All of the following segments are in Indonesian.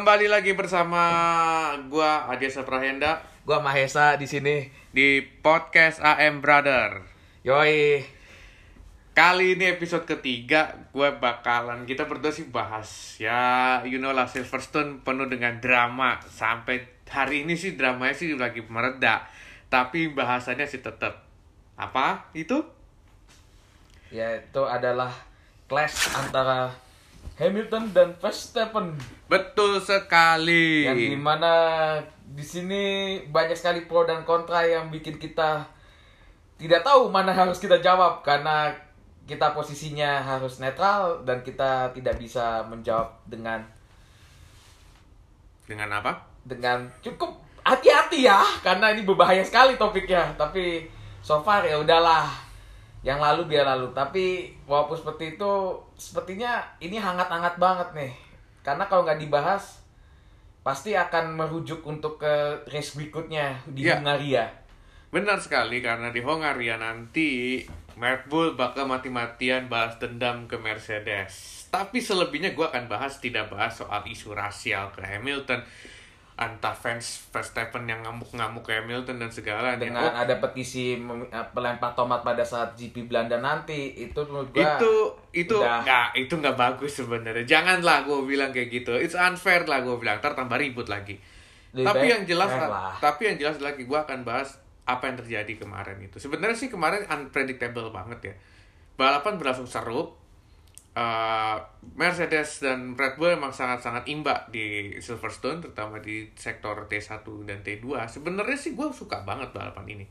Kembali lagi bersama gua Adya Saprahenda Gua Mahesa di sini. di podcast AM Brother. Yoi. Kali ini episode ketiga, gue bakalan kita berdua sih bahas ya, you know lah Silverstone penuh dengan drama sampai hari ini sih dramanya sih lagi mereda, tapi bahasannya sih tetap apa itu? Yaitu adalah clash antara Hamilton dan Verstappen. Betul sekali. yang di mana di sini banyak sekali pro dan kontra yang bikin kita tidak tahu mana harus kita jawab. Karena kita posisinya harus netral dan kita tidak bisa menjawab dengan Dengan apa? dengan cukup hati-hati ya. Karena ini berbahaya sekali topiknya. Tapi so far ya udahlah yang lalu biar lalu tapi walaupun seperti itu sepertinya ini hangat-hangat banget nih karena kalau nggak dibahas pasti akan merujuk untuk ke race berikutnya di Iya. Hungaria Benar sekali karena di Hongaria nanti Red Bull bakal mati-matian balas dendam ke Mercedes. Tapi selebihnya gue akan bahas tidak bahas soal isu rasial ke Hamilton. Entah fans Verstappen yang ngamuk-ngamuk ke Hamilton dan segala. dengan Oh, ada petisi eh, pelempar tomat pada saat GP Belanda nanti itu menurut gua itu itu udah- nggak itu nggak bagus sebenarnya. Janganlah gue bilang kayak gitu. It's unfair lah gue bilang. Ntar tambah ribut lagi. Lebih tapi yang jelas lah. tapi yang jelas lagi gue akan bahas apa yang terjadi kemarin itu sebenarnya sih kemarin unpredictable banget ya balapan berlangsung seru Eh, Mercedes dan Red Bull emang sangat-sangat imba di Silverstone terutama di sektor T1 dan T2 sebenarnya sih gue suka banget balapan ini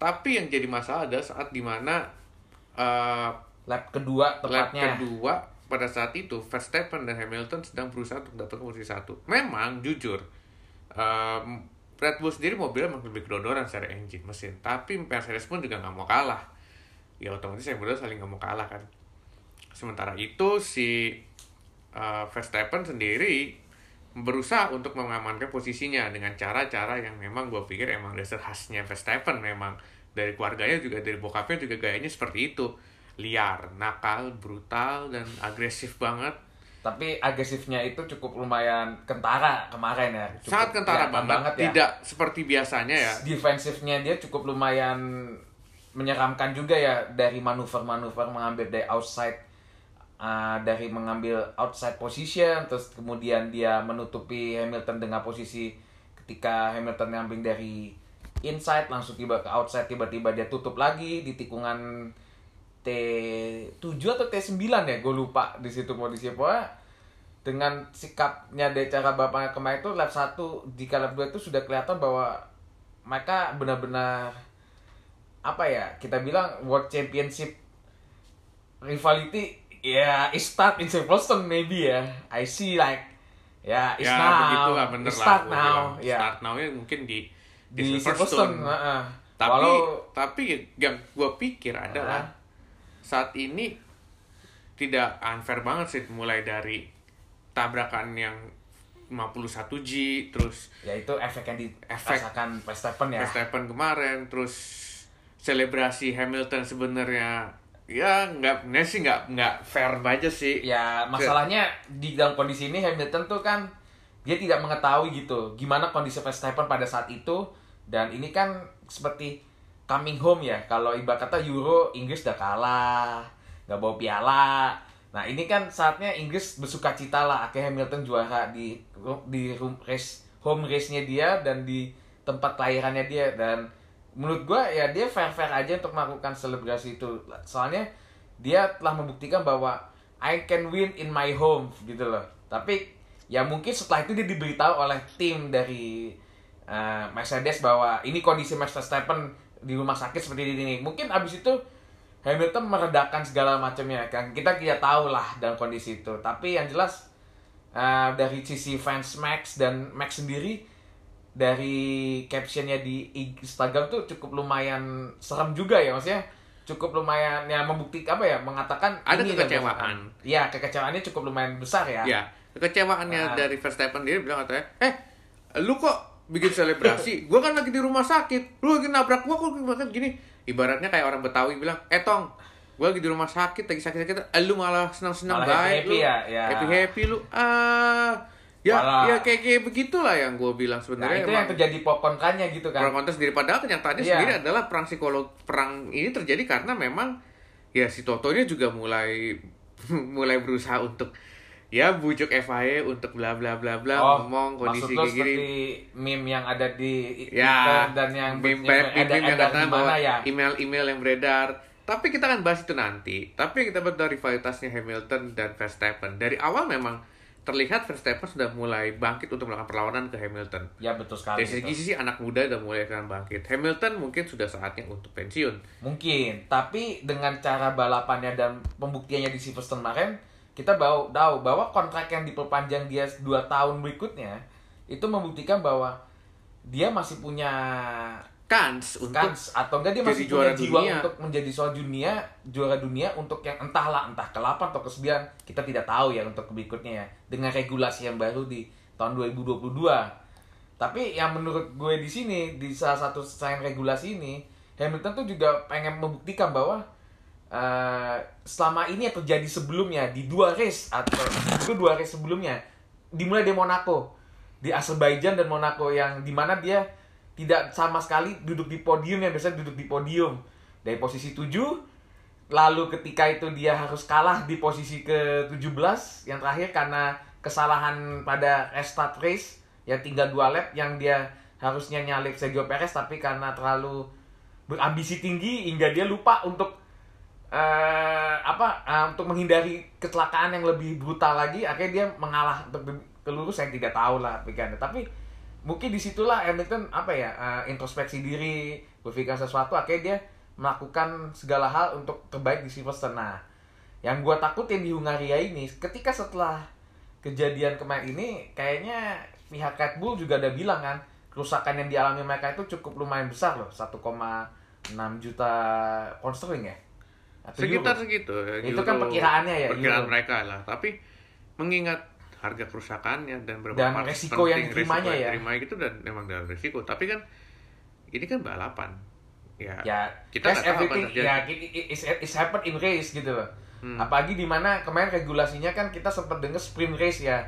tapi yang jadi masalah adalah saat di mana eh, lap kedua lap tepatnya kedua pada saat itu Verstappen dan Hamilton sedang berusaha untuk dapat posisi satu. Memang jujur em, Red Bull sendiri mobilnya emang lebih kedodoran secara engine mesin, tapi Mercedes pun juga nggak mau kalah. Ya otomatis yang berdua saling nggak mau kalah kan. Sementara itu si eh, Verstappen sendiri berusaha untuk mengamankan posisinya dengan cara-cara yang memang gue pikir emang dasar khasnya Verstappen memang dari keluarganya juga dari bokapnya juga gayanya seperti itu liar, nakal, brutal dan agresif banget. tapi agresifnya itu cukup lumayan kentara kemarin ya cukup Sangat kentara kelihatan banget, ya. tidak seperti biasanya ya. defensifnya dia cukup lumayan menyeramkan juga ya dari manuver-manuver mengambil dari outside uh, dari mengambil outside position terus kemudian dia menutupi Hamilton dengan posisi ketika Hamilton ngambil dari inside langsung tiba ke outside tiba-tiba dia tutup lagi di tikungan T7 atau T9 ya gue lupa di situ posisinya pokoknya dengan sikapnya dari cara bapaknya kemarin itu lap 1 di lap 2 itu sudah kelihatan bahwa mereka benar-benar apa ya kita bilang world championship rivality ya it start in Silverstone maybe ya I see like ya it's ya now begitulah bener It lah. start gua now bilang. ya Start now-nya mungkin di di Silverstone heeh. Tapi Walau- tapi yang gue pikir adalah Ah. saat ini tidak unfair banget sih mulai dari tabrakan yang 51G terus ya itu efek yang Efek. dirasakan Verstappen ya Verstappen kemarin terus selebrasi Hamilton sebenarnya ya nggak nggak sih nggak nggak fair aja sih. Ya masalahnya di dalam kondisi ini Hamilton tuh kan dia tidak mengetahui gitu gimana kondisi Verstappen pada saat itu. Dan ini kan seperti coming home ya kalau ibarat kata Euro Inggris udah kalah nggak bawa piala. Nah ini kan saatnya Inggris bersuka cita lah akhirnya Hamilton juara di di race home race-nya dia dan di tempat kelahirannya dia. Dan menurut gua ya dia fair fair aja untuk melakukan selebrasi itu. Soalnya dia telah membuktikan bahwa I can win in my home gitu loh. Tapi ya mungkin setelah itu dia diberitahu oleh tim dari uh, Mercedes bahwa ini kondisi Max Verstappen di rumah sakit seperti ini mungkin abis itu Hamilton meredakan segala macamnya. Kan kita tidak tahu lah dalam kondisi itu. Tapi yang jelas uh, dari sisi fans Max dan Max sendiri dari captionnya di Instagram tuh cukup lumayan serem juga ya maksudnya cukup lumayan ya membuktikan apa ya mengatakan Ada ini kekecewaan. Iya kekecewaannya cukup lumayan besar ya. ya kekecewaannya Ah. dari Verstappen dia bilang katanya eh lu kok bikin selebrasi gua kan lagi di rumah sakit lu lagi nabrak gua kok makan gini ibaratnya kayak orang Betawi bilang eh tong gua lagi di rumah sakit lagi sakit sakit lu malah senang senang Malah baik happy-happy lu ya, ya. happy happy lu ah Ya, Walah. ya kayak kayak begitulah yang gue bilang Nah, sebenarnya. itu yang terjadi kontranya gitu kan. Perang kontes sendiri padahal kenyataannya Iya. sendiri adalah perang psikolog perang ini terjadi karena memang ya si Totonya juga mulai mulai berusaha untuk ya bujuk FIA untuk bla bla bla bla ngomong Oh, maksud kondisi kayak gini. seperti meme yang ada di Ya, Twitter dan yang meme, yang meme, meme yang katakan bahwa ya. email-email yang beredar. Tapi kita akan bahas itu nanti. Tapi kita bahas dari rivalitasnya Hamilton dan Verstappen. Dari awal memang terlihat Verstappen sudah mulai bangkit untuk melakukan perlawanan ke Hamilton. Ya betul sekali. Dari segi sisi anak muda udah mulai akan bangkit. Hamilton mungkin sudah saatnya untuk pensiun. Mungkin, tapi dengan cara balapannya dan pembuktiannya di Silverstone kemarin, kita bawa tahu bahwa kontrak yang diperpanjang dia 2 tahun berikutnya itu membuktikan bahwa dia masih punya Kans untuk kans. Atau enggak dia masih juara punya jiwa dunia. untuk menjadi soal dunia juara dunia untuk yang entahlah entah ke-8 atau ke-9 kita tidak tahu ya untuk berikutnya ya. Dengan regulasi yang baru di tahun 2022 tapi yang menurut gue di sini di salah satu selain regulasi ini Hamilton tuh juga pengen membuktikan bahwa eh, selama ini yang terjadi sebelumnya di dua race atau itu dua race sebelumnya dimulai dari Monaco. Di Azerbaijan dan Monaco yang di mana dia tidak sama sekali duduk di podium yang biasanya duduk di podium. Dari posisi 7 lalu ketika itu dia harus kalah di posisi ke-17 yang terakhir karena kesalahan pada restart race yang tinggal dua lap yang dia harusnya nyalip Sergio Perez tapi karena terlalu berambisi tinggi hingga dia lupa untuk eh apa eh, untuk menghindari kecelakaan yang lebih brutal lagi akhirnya dia mengalah untuk ke lurus saya tidak tahu lah pikirannya tapi mungkin di situlah Hamilton apa ya eh, introspeksi diri berpikir sesuatu akhirnya dia melakukan segala hal untuk terbaik di Silverstone nah yang gua takutin di Hungaria ini ketika setelah kejadian kemarin ini kayaknya pihak Red Bull juga ada bilang kan kerusakan yang dialami mereka itu cukup lumayan besar loh 1,6 juta pound sterling ya Atau sekitar euro? segitu. ya, Itu euro- kan perkiraannya ya, Perkiraan euro. mereka lah. Tapi mengingat harga kerusakannya dan berapa Dan resiko yang diterimanya resiko yang ya. diterima itu dan memang dalam resiko. Tapi kan ini kan balapan. Ya. ya Kita tahu apa everything terjadi. ya it, it, it's, it's happen in race gitu loh Hmm. apalagi di mana kemarin regulasinya kan kita sempat dengar sprint race ya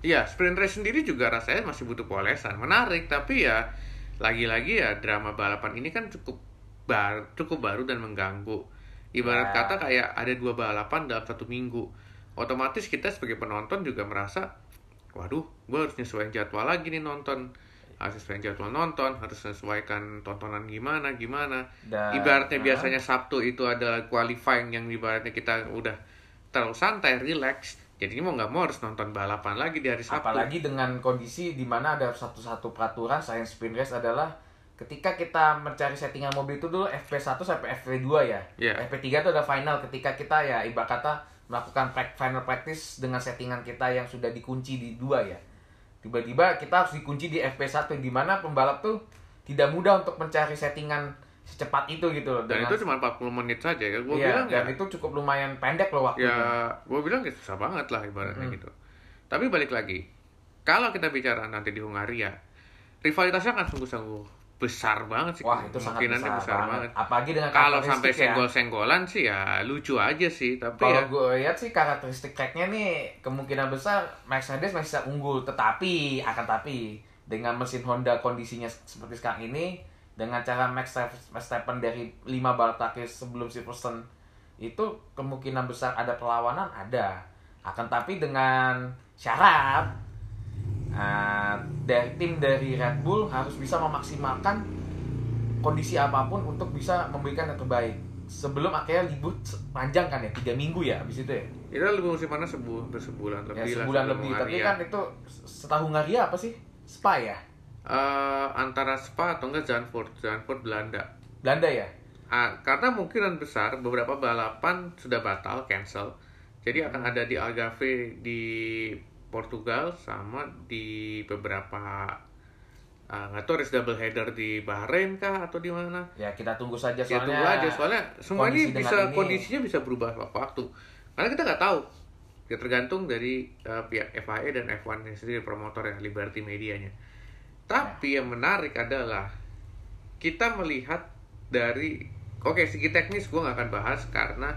Iya, sprint race sendiri juga rasanya masih butuh polesan. Menarik, tapi ya lagi-lagi ya drama balapan ini kan cukup baru, cukup baru dan mengganggu. Ibarat Ya. kata kayak ada dua balapan dalam satu minggu. Otomatis kita sebagai penonton juga merasa, waduh, gue harus nyesuaiin jadwal lagi nih nonton. Harus nyesuaiin jadwal nonton, harus sesuaikan tontonan gimana, gimana. Dan- Ibaratnya Nah. biasanya Sabtu itu adalah qualifying yang ibaratnya kita udah terlalu santai, relax. Jadi mau nggak mau harus nonton balapan lagi di hari Sabtu. apalagi dengan kondisi di mana ada satu-satu peraturan selain sprint race adalah ketika kita mencari settingan mobil itu dulu FP1 sampai FP2 ya. Iya. FP3 itu ada final ketika kita ya ibarat kata melakukan final practice dengan settingan kita yang sudah dikunci di dua ya. Tiba-tiba kita harus dikunci di FP1 di mana pembalap tuh tidak mudah untuk mencari settingan secepat itu gitu loh. dan dengan- itu cuma 40 menit saja ya gue Iya, bilang ya dan itu cukup lumayan pendek loh waktunya. ya gue bilang ya susah banget lah ibaratnya Mm-mm. gitu tapi balik lagi kalau kita bicara nanti di Hungaria rivalitasnya akan sungguh-sungguh besar banget sih. Wah, itu sangat Kemungkinannya besar, banget. banget. Apalagi dengan kalau sampai ya. senggol-senggolan sih ya lucu aja sih tapi Kalau ya. gue lihat sih karakteristik tracknya nih kemungkinan besar Mercedes masih bisa unggul, tetapi akan tapi dengan mesin Honda kondisinya seperti sekarang ini dengan cara Max Verstappen dari 5 balap terakhir sebelum Silverstone itu kemungkinan besar ada perlawanan ada. Akan tapi dengan syarat uh, dari tim dari Red Bull harus bisa memaksimalkan kondisi apa pun untuk bisa memberikan yang terbaik. Sebelum akhirnya libur panjang kan ya tiga minggu ya habis itu ya? Itu lebih musim mana sebu sebulan ya lebih lah sebulan sebelum lebih. Tapi kan itu setelah Hungaria apa sih? Spa ya? Eh, antara Spa atau enggak Zandvoort. Zandvoort Belanda. Belanda ya? Ah, karena mungkinan besar beberapa balapan sudah batal cancel. Jadi akan ada di Algarve di Portugal sama di beberapa ah, nggak tahu race double header di Bahrain kah atau di mana? Ya kita tunggu saja ya soalnya tunggu aja soalnya semua ini bisa ini- kondisinya bisa berubah waktu karena kita nggak tahu. Ya tergantung dari eh, pihak FIA dan F1 nya sendiri promotor yang Liberty medianya. Tapi yang menarik adalah kita melihat dari oke segi teknis gue nggak akan bahas karena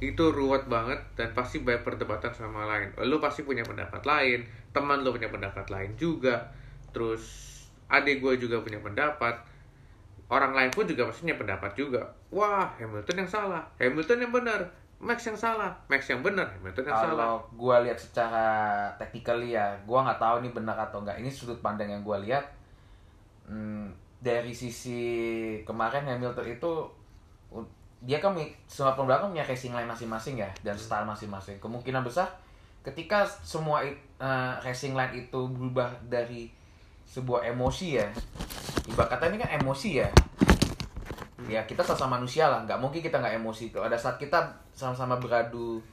itu ruwet banget dan pasti banyak perdebatan sama lain. Lu pasti punya pendapat lain, teman lu punya pendapat lain juga. Terus adik gue juga punya pendapat. Orang lain pun juga pastinya pendapat juga. Wah, Hamilton yang salah, Hamilton yang benar, Max yang salah, Max yang benar, Hamilton yang salah. Kalau gua lihat secara technically ya, gua nggak tahu ini benar atau enggak. Ini sudut pandang yang gua lihat. Hmm, dari sisi kemarin Hamilton itu dia kan semua pembalap punya racing line masing-masing ya dan style masing-masing. Kemungkinan besar ketika semua eh, racing line itu berubah dari sebuah emosi ya. Ibarat kata ini kan emosi ya. Ya kita sama manusia lah, nggak mungkin kita nggak emosi. Kalau ada saat kita sama-sama beradu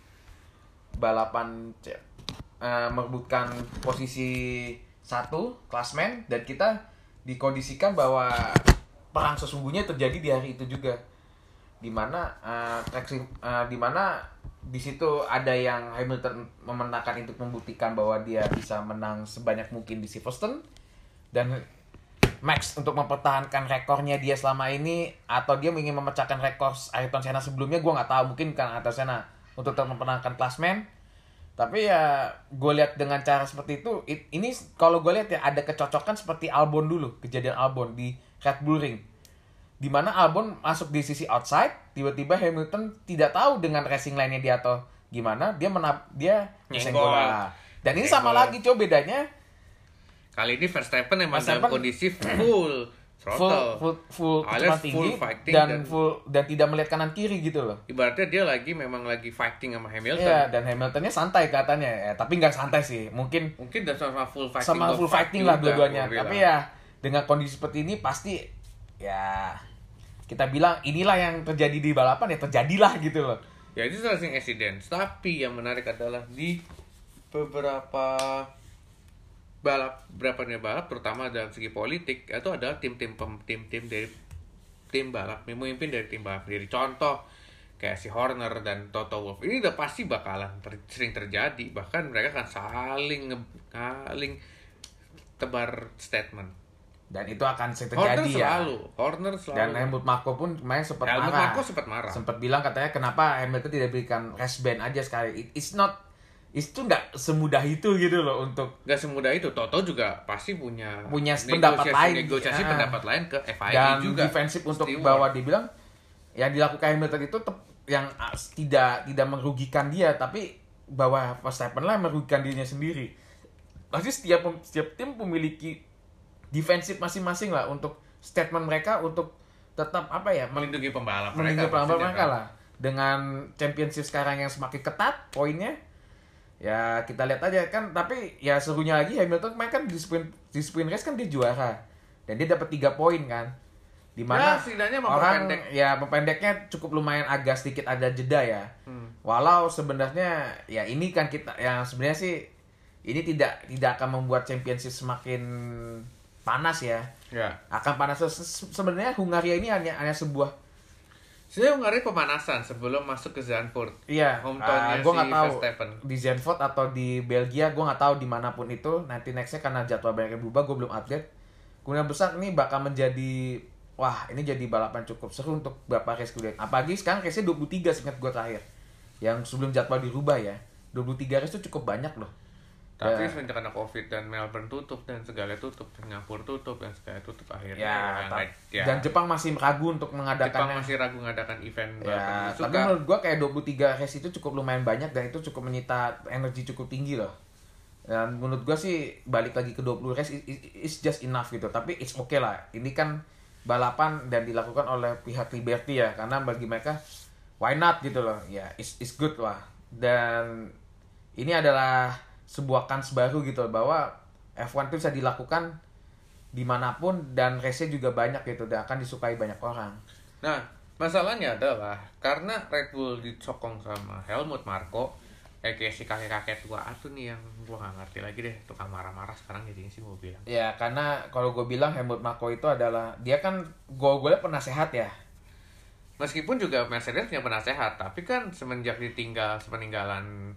balapan eh, merebutkan posisi satu klasmen dan kita dikondisikan bahwa perang sesungguhnya terjadi di hari itu juga di mana uh, di mana di situ ada yang Hamilton memenangkan untuk membuktikan bahwa dia bisa menang sebanyak mungkin di Silverstone. Dan Max untuk mempertahankan rekornya dia selama ini atau dia ingin memecahkan rekor Ayrton Senna sebelumnya gue nggak tahu. Mungkin kan Ayrton Senna untuk mempertahankan klasmen. Tapi ya gue lihat dengan cara seperti itu it- ini kalau gue lihat ya ada kecocokan seperti Albon dulu kejadian Albon di Red Bull Ring di mana Albon masuk di sisi outside tiba-tiba Hamilton tidak tahu dengan racing line-nya dia atau gimana dia menap dia Nyenggol. dan ini sama Nyenggol. lagi coba bedanya Kali ini Verstappen emang dalam Verstappen kondisi full full throttle. full full Alias kecepatan tinggi full fighting dan, dan- full dan tidak melihat kanan kiri gitu loh Ibaratnya dia lagi memang lagi fighting sama Hamilton. Iya dan Hamiltonnya santai katanya ya tapi nggak santai sih mungkin Mungkin dan sama full fighting. sama full fight fighting lah dua-duanya tapi ya dengan kondisi seperti ini pasti ya kita bilang inilah yang terjadi di balapan ya terjadilah gitu loh. Ya itu racing accident. Tapi yang menarik adalah di beberapa balap beberapa nih balap terutama dalam segi politik itu adalah tim-tim tim-tim dari tim balap memimpin dari tim balap sendiri. Contoh kayak si Horner dan Toto Wolff. Ini udah pasti bakalan ter- sering terjadi. Bahkan mereka akan saling saling tebar statement dan itu akan sering Horner terjadi ya selalu Horner selalu dan Helmut Marko pun kemarin sempat Helmut marah Marko sempat marah sempat bilang katanya kenapa Hamilton tidak berikan race ban aja sekali It- it's not itu nggak semudah itu gitu loh untuk Gak semudah itu, Toto juga pasti punya Punya negosiasi- pendapat lain. negosiasi Ah. pendapat lain ke FIA dan juga. defensif untuk Stewart. bahwa dibilang yang dilakukan Hamilton itu tep- yang ah, tidak tidak merugikan dia tapi bahwa Verstappen lah merugikan dirinya sendiri pasti setiap setiap tim memiliki defensif masing-masing lah untuk statement mereka untuk tetap apa ya mel- melindungi pembalap melindungi mereka. pembalap mereka kan. lah dengan championship sekarang yang semakin ketat poinnya ya kita lihat aja kan tapi ya serunya lagi Hamilton kemarin kan di sprint di sprint race kan dia juara dan dia dapat tiga poin kan di mana Ya, setidaknya orang memperpendek. ya memperpendeknya cukup lumayan agak sedikit ada jeda ya Hmm. walau sebenarnya ya ini kan kita yang sebenarnya sih ini tidak tidak akan membuat championship semakin panas ya Ya. akan panas Se- se- sebenarnya Hungaria ini hanya hanya sebuah Saya ngari pemanasan sebelum masuk ke Zandvoort. Iya, Hometownnya gue si nggak tahu Verstappen. di Zandvoort atau di Belgia, gue nggak tahu di mana pun itu. Nanti nextnya karena jadwal banyak yang berubah, gue belum update. Kemudian besar ini bakal menjadi wah ini jadi balapan cukup seru untuk beberapa race kemudian. Apalagi sekarang race-nya 23 seingat gue terakhir. Yang sebelum jadwal dirubah ya. 23 race itu cukup banyak loh. Ya. Tapi semenjak karena Covid dan Melbourne tutup dan segala tutup, Singapura tutup dan segala tutup akhirnya Ya, yang ta- nggak- ya. dan Jepang masih ragu untuk Jepang mengadakannya. masih ragu ngadakan event Ya, balapan tapi suka. menurut gua kayak 23 race itu cukup lumayan banyak dan itu cukup menyita energi cukup tinggi loh. Dan menurut gua sih balik lagi ke 20 race i- i- it's just enough gitu. Tapi it's okay lah. Ini kan balapan dan dilakukan oleh pihak Liberty ya karena bagi mereka why not gitu loh. Ya, it's, it's good lah. Dan ini adalah sebuah kans baru gitu bahwa F1 itu bisa dilakukan di mana pun dan race-nya juga banyak gitu dan akan disukai banyak orang. Nah, masalahnya adalah karena Red Bull disokong sama Helmut Marko, eh kayak si kakek-kakek tua itu nih yang gua gak ngerti lagi deh tukang marah-marah sekarang jadinya sih mau bilang. Ya karena kalau gue bilang Helmut Marko itu adalah dia kan gue gue liat penasehat ya. Meskipun juga Mercedes punya penasehat, tapi kan semenjak ditinggal sepeninggalan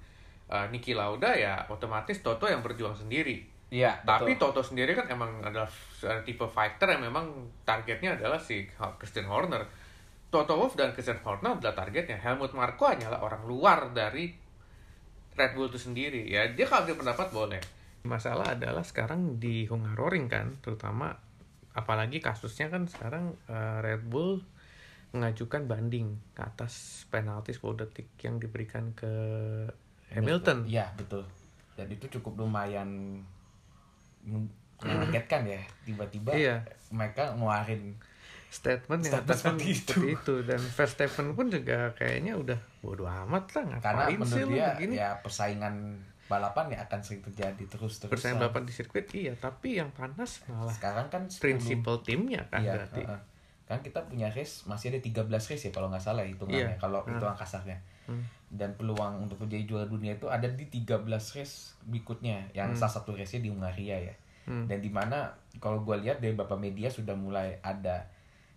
uh, Niki Lauda ya otomatis Toto yang berjuang sendiri. Iya. Tapi betul. Toto sendiri kan emang adalah uh, tipe fighter yang memang targetnya adalah si Christian Horner. Toto Wolff dan Christian Horner adalah targetnya. Helmut Marko hanyalah orang luar dari Red Bull itu sendiri. Ya dia kalau dia pendapat boleh. Masalah adalah sekarang di Hungaroring kan, terutama apalagi kasusnya kan sekarang uh, Red Bull mengajukan banding ke atas penalti 10 detik yang diberikan ke Hamilton. Iya betul. Dan itu cukup lumayan mengagetkan ya tiba-tiba Iya. mereka ngeluarin statement yang Statement seperti itu. seperti itu dan Verstappen pun juga kayaknya udah bodo amat lah karena menurut dia begini ya persaingan balapan ya akan sering terjadi terus terus persaingan balapan di sirkuit iya tapi yang panas malah sekarang kan 10 prinsipal timnya kan iya, berarti heeh. Kan kita punya race masih ada 13 race ya kalau nggak salah hitungannya Iya. kalau Hmm. hitungan kasarnya Hmm. dan peluang untuk menjadi juara dunia itu ada di 13 race berikutnya yang salah satu race nya di Hungaria ya Hmm. dan di mana kalau gue lihat dari beberapa media sudah mulai ada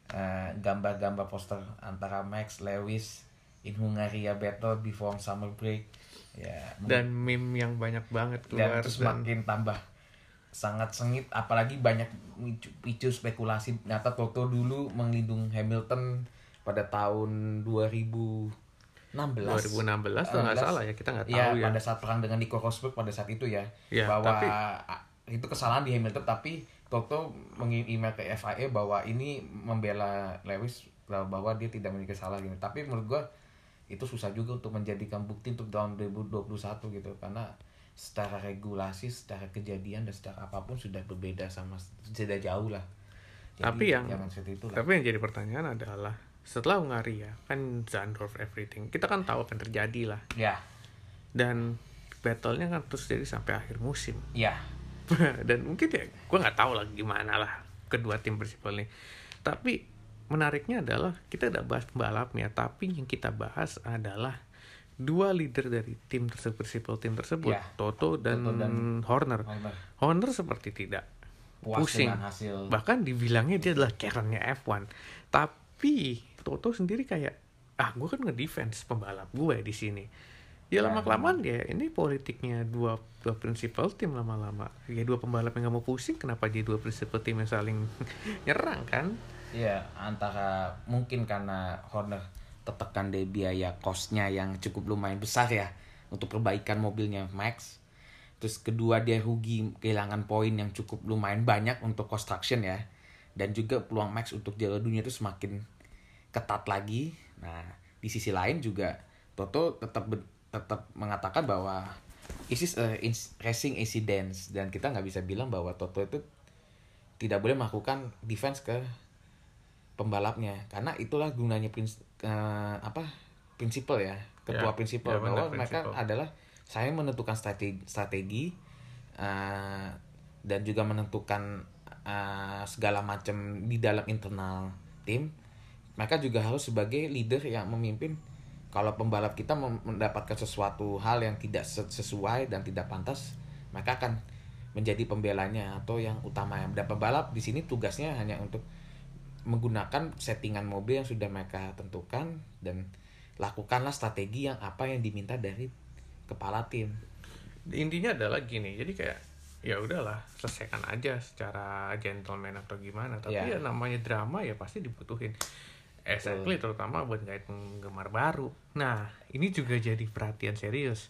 eh, gambar-gambar poster antara Max Lewis in Hungaria battle before summer break ya dan meme yang banyak banget dan keluar terus dan makin tambah sangat sengit apalagi banyak micu, picu spekulasi ternyata Toto dulu melindung Hamilton pada tahun 2016 2016 tuh nggak 16. salah ya kita nggak Iya, tahu ya pada saat perang dengan Nico Rosberg pada saat itu ya. Iya, bahwa tapi- itu kesalahan di Hamilton tapi Toto mengirim email ke FIA bahwa ini membela Lewis bahwa dia tidak memiliki kesalahan gitu. Tapi menurut gua itu susah juga untuk menjadikan bukti untuk tahun 2021 gitu karena secara regulasi, secara kejadian dan secara apa pun sudah berbeda sama sudah jauh lah. Tapi yang- itu lah. tapi yang jadi pertanyaan adalah setelah Hungaria kan Zandorf everything kita kan tahu yang terjadi lah. Ya, dan battle-nya kan terus jadi sampai akhir musim. Ya, dan mungkin ya gue nggak tahu lah gimana lah kedua tim bersifat ini. Tapi menariknya adalah kita udah bahas pembalapnya tapi yang kita bahas adalah dua leader dari tim tersebut bersifat tim tersebut Ya. Toto dan, Toto dan- Horner. Horner. Horner seperti tidak puas pusing. hasil. Bahkan dibilangnya dia adalah Karennya F1 tapi Toto sendiri kayak ah gue kan ngedefense pembalap gue di sini. Ya Ya. lama kelamaan ya ini politiknya dua dua principal tim lama-lama. Ya dua pembalap yang gak mau pusing kenapa dia dua principal tim yang saling nyerang kan? Iya, antara mungkin karena Horner tertekan dari biaya kosnya yang cukup lumayan besar ya untuk perbaikan mobilnya Max. Terus kedua dia rugi kehilangan poin yang cukup lumayan banyak untuk construction ya. Dan juga peluang Max untuk juara dunia itu semakin ketat lagi. Nah, di sisi lain juga Toto tetap tetap mengatakan bahwa this is a racing incidents dan kita nggak bisa bilang bahwa Toto itu tidak boleh melakukan defense ke pembalapnya. Karena itulah gunanya prins, eh, apa prinsipal ya ketua Ya, prinsipal ya benar, bahwa mereka prinsipal. adalah saya menentukan strategi strategi eh, dan juga menentukan eh, segala macam di dalam internal tim. Mereka juga harus sebagai leader yang memimpin. Kalau pembalap kita mendapatkan sesuatu hal yang tidak se- sesuai dan tidak pantas mereka akan menjadi pembelanya atau yang utama. Dan pembalap di sini tugasnya hanya untuk menggunakan settingan mobil yang sudah mereka tentukan dan lakukanlah strategi yang apa yang diminta dari kepala tim. intinya adalah gini jadi kayak ya udahlah selesaikan aja secara gentleman atau gimana tapi Ya. ya namanya drama ya pasti dibutuhin exactly terutama buat guide penggemar baru nah ini juga jadi perhatian serius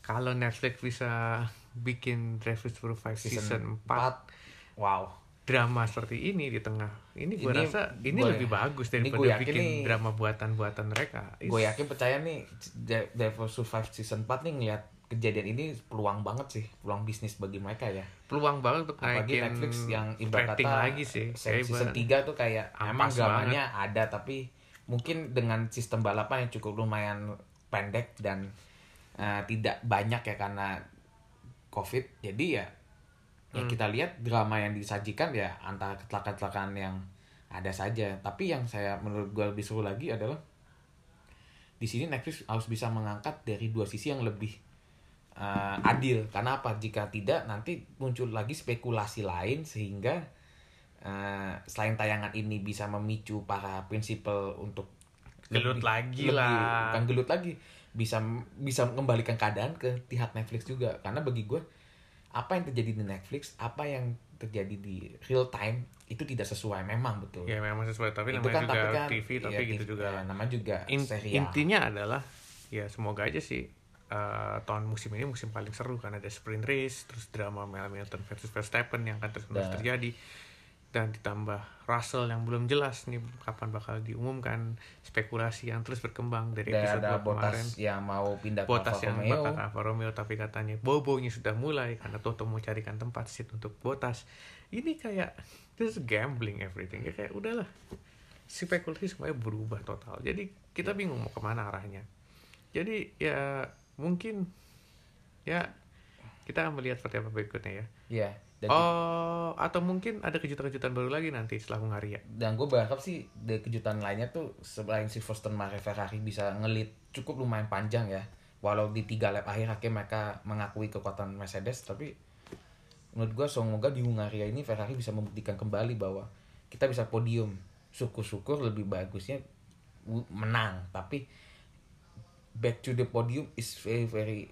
kalau Netflix bisa bikin Drive to Survive season, 4 Wow. Drama seperti ini di tengah. Ini gue Ini rasa ini gua- lebih bagus ini daripada yakin bikin nih- drama buatan-buatan mereka. Gue yakin percaya nih De- Devil Survive season 4 nih ngeliat kejadian ini peluang banget sih, peluang bisnis bagi mereka ya. peluang banget untuk Apalagi naikin Netflix yang ibarat kata lagi sih season ibarat- 3 tuh kayak emang dramanya ada tapi mungkin dengan sistem balapan yang cukup lumayan pendek dan eh, tidak banyak ya karena covid jadi ya Hmm. ya kita lihat drama yang disajikan ya antara kecelakaan-kecelakaan yang ada saja tapi yang saya menurut gue lebih seru lagi adalah di sini Netflix harus bisa mengangkat dari dua sisi yang lebih eh, adil karena apa jika tidak nanti muncul lagi spekulasi lain sehingga eh, selain tayangan ini bisa memicu para prinsipal untuk Gelut lagi lebih- lah. bukan gelut lagi bisa bisa mengembalikan keadaan ke pihak Netflix juga karena bagi gue apa yang terjadi di Netflix apa yang terjadi di real time itu tidak sesuai. Memang betul. ya memang sesuai. Tapi itu namanya kan juga tapi kan TV tapi iya, gitu TV, juga. ya, namanya juga In- serial. intinya adalah ya semoga aja sih eh, tahun musim ini musim paling seru karena ada sprint race terus drama Hamilton versus Verstappen yang akan terus menerus terjadi dan ditambah Russell yang belum jelas nih kapan bakal diumumkan spekulasi yang terus berkembang dari Dan episode ada kemarin. yang mau pindah ke Botas Alfa yang Romeo. bakal ke Alfa Romeo tapi katanya bobonya sudah mulai karena Toto mau carikan tempat seat untuk Botas. Ini kayak this is gambling everything. Ya kayak udahlah. Spekulasi semuanya berubah total. Jadi kita bingung mau ke mana arahnya. Jadi ya mungkin ya kita akan melihat seperti apa berikutnya ya. Iya. Dan, oh atau mungkin ada kejutan-kejutan baru lagi nanti setelah Hungaria dan gue berharap sih dari kejutan lainnya tuh selain si Verstappen Mare Ferrari bisa ngelit cukup lumayan panjang ya. Walau di tiga lap akhir akhirnya mereka mengakui kekuatan Mercedes tapi menurut gue semoga di Hungaria ini Ferrari bisa membuktikan kembali bahwa kita bisa podium. Syukur-syukur lebih bagusnya menang tapi back to the podium is very very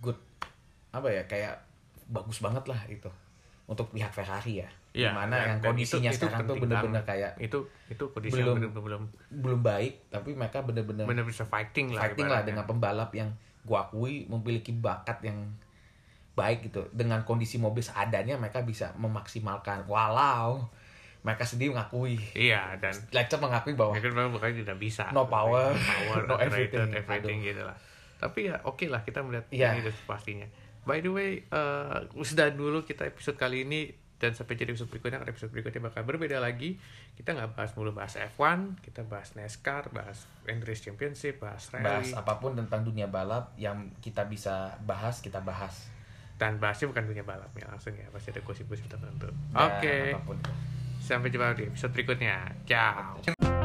good apa ya kayak bagus banget lah itu untuk pihak Ferrari ya Iya, di mana dan- yang kondisinya itu- itu sekarang tuh penting bener-bener kayak itu itu kondisi Belum- yang bener-bener belum belum baik tapi mereka bener-bener bener bisa fighting lah fighting lah dengan pembalap yang gua akui memiliki bakat yang baik gitu dengan kondisi mobil seadanya mereka bisa memaksimalkan walau mereka sendiri mengakui Iya dan Lecter mengakui bahwa mungkin memang bukan tidak bisa. No power, power, no everything. everything gitu lah. Tapi ya oke lah kita melihat Iya. ini pastinya. By the way, eh sudah dulu kita episode kali ini dan sampai jadi episode berikutnya, karena episode berikutnya bakal berbeda lagi. Kita nggak bahas mulu bahas F1, kita bahas NASCAR, bahas Endurance Championship, bahas bahas rally, apa pun tentang dunia balap yang kita bisa bahas kita bahas dan bahasnya bukan dunia balap ya langsung ya pasti ada gosip-gosip tertentu. Dan Oke, apa pun itu. sampai jumpa di episode berikutnya. Ciao.